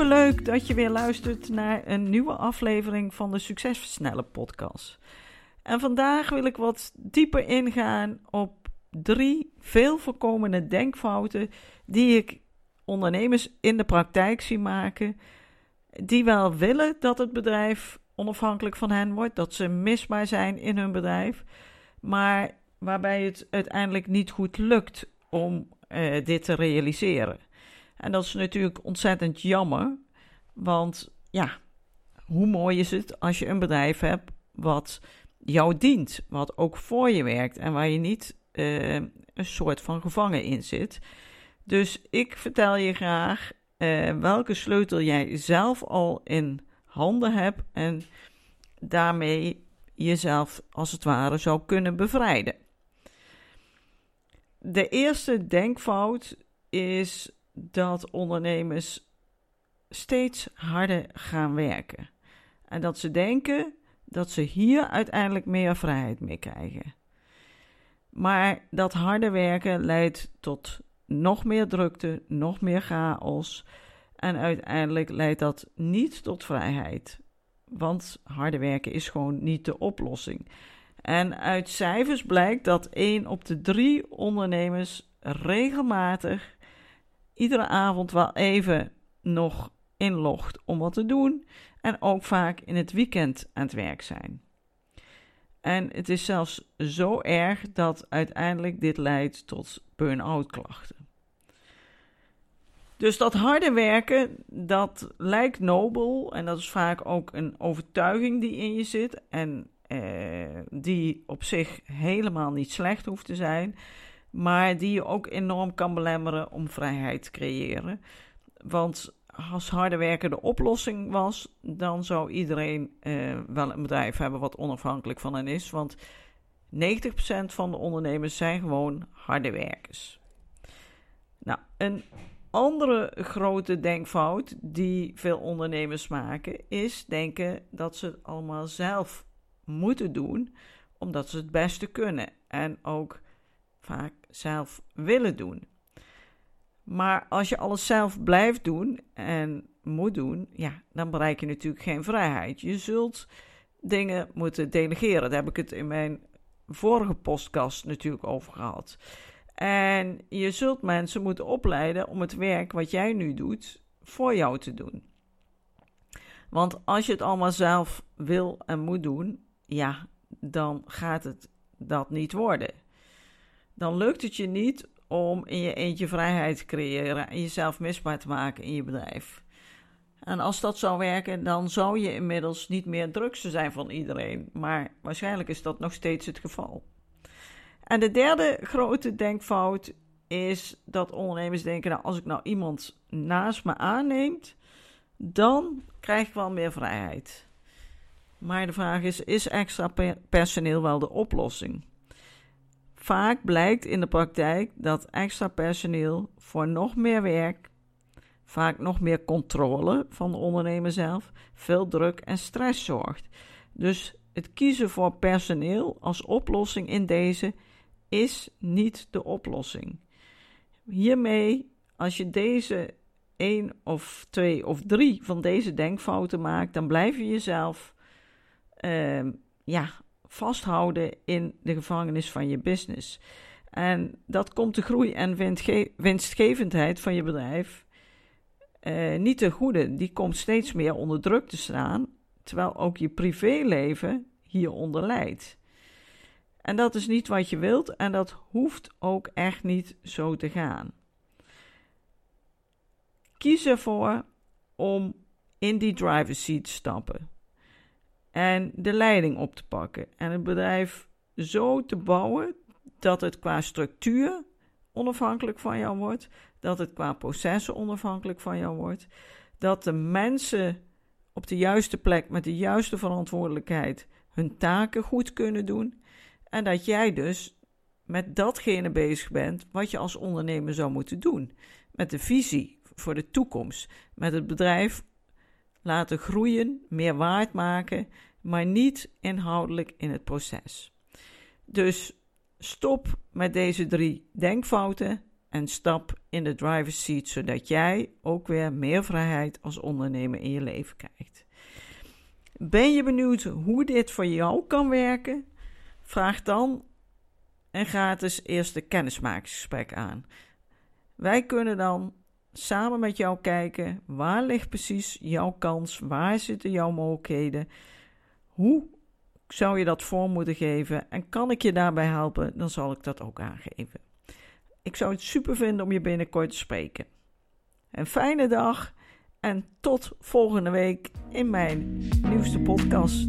Superleuk dat je weer luistert naar een nieuwe aflevering van de Succesversnellen podcast. En vandaag wil ik wat dieper ingaan op drie veel voorkomende denkfouten die ik ondernemers in de praktijk zie maken, die wel willen dat het bedrijf onafhankelijk van hen wordt, dat ze misbaar zijn in hun bedrijf, maar waarbij het uiteindelijk niet goed lukt om uh, dit te realiseren. En dat is natuurlijk ontzettend jammer, want ja, hoe mooi is het als je een bedrijf hebt wat jou dient, wat ook voor je werkt en waar je niet uh, een soort van gevangen in zit. Dus ik vertel je graag uh, welke sleutel jij zelf al in handen hebt en daarmee jezelf als het ware zou kunnen bevrijden. De eerste denkfout is dat ondernemers steeds harder gaan werken. En dat ze denken dat ze hier uiteindelijk meer vrijheid mee krijgen. Maar dat harde werken leidt tot nog meer drukte, nog meer chaos. En uiteindelijk leidt dat niet tot vrijheid. Want harde werken is gewoon niet de oplossing. En uit cijfers blijkt dat 1 op de 3 ondernemers regelmatig iedere avond wel even nog inlogt om wat te doen. En ook vaak in het weekend aan het werk zijn. En het is zelfs zo erg dat uiteindelijk dit leidt tot burn-out klachten. Dus dat harde werken, dat lijkt nobel en dat is vaak ook een overtuiging die in je zit en eh, die op zich helemaal niet slecht hoeft te zijn, maar die je ook enorm kan belemmeren om vrijheid te creëren. Want als harde werken de oplossing was, dan zou iedereen eh, wel een bedrijf hebben wat onafhankelijk van hen is. Want 90% van de ondernemers zijn gewoon harde werkers. Nou, een andere grote denkfout die veel ondernemers maken, is denken dat ze het allemaal zelf moeten doen, omdat ze het beste kunnen en ook vaak zelf willen doen. Maar als je alles zelf blijft doen en moet doen, ja, dan bereik je natuurlijk geen vrijheid. Je zult dingen moeten delegeren. Daar heb ik het in mijn vorige podcast natuurlijk over gehad. En je zult mensen moeten opleiden om het werk wat jij nu doet voor jou te doen. Want als je het allemaal zelf wil en moet doen, ja, dan gaat het dat niet worden. Dan lukt het je niet om in je eentje vrijheid te creëren en jezelf misbaar te maken in je bedrijf. En als dat zou werken, dan zou je inmiddels niet meer drukste zijn van iedereen. Maar waarschijnlijk is dat nog steeds het geval. En de derde grote denkfout is dat ondernemers denken: nou, als ik nou iemand naast me aanneemt, dan krijg ik wel meer vrijheid. Maar de vraag is: is extra personeel wel de oplossing? Vaak blijkt in de praktijk dat extra personeel voor nog meer werk, vaak nog meer controle van de ondernemer zelf, veel druk en stress zorgt. Dus het kiezen voor personeel als oplossing in deze is niet de oplossing. Hiermee, als je deze één of twee of drie van deze denkfouten maakt, dan blijf je jezelf uh, ja, vasthouden in de gevangenis van je business. En dat komt de groei en winstgevendheid van je bedrijf uh, niet ten goede. Die komt steeds meer onder druk te staan, terwijl ook je privéleven hieronder leidt. En dat is niet wat je wilt en dat hoeft ook echt niet zo te gaan. Kies ervoor om in die driver's seat te stappen en de leiding op te pakken. En het bedrijf zo te bouwen dat het qua structuur onafhankelijk van jou wordt, dat het qua processen onafhankelijk van jou wordt, dat de mensen op de juiste plek met de juiste verantwoordelijkheid hun taken goed kunnen doen en dat jij dus met datgene bezig bent wat je als ondernemer zou moeten doen, met de visie voor de toekomst, met het bedrijf laten groeien, meer waard maken, maar niet inhoudelijk in het proces. Dus stop met deze drie denkfouten en stap in de driver's seat, zodat jij ook weer meer vrijheid als ondernemer in je leven krijgt. Ben je benieuwd hoe dit voor jou kan werken? Vraag dan een gratis eerste kennismakingsgesprek aan. Wij kunnen dan samen met jou kijken waar ligt precies jouw kans, waar zitten jouw mogelijkheden, hoe zou je dat vorm moeten geven en kan ik je daarbij helpen, dan zal ik dat ook aangeven. Ik zou het super vinden om je binnenkort te spreken. Een fijne dag en tot volgende week in mijn nieuwste podcast.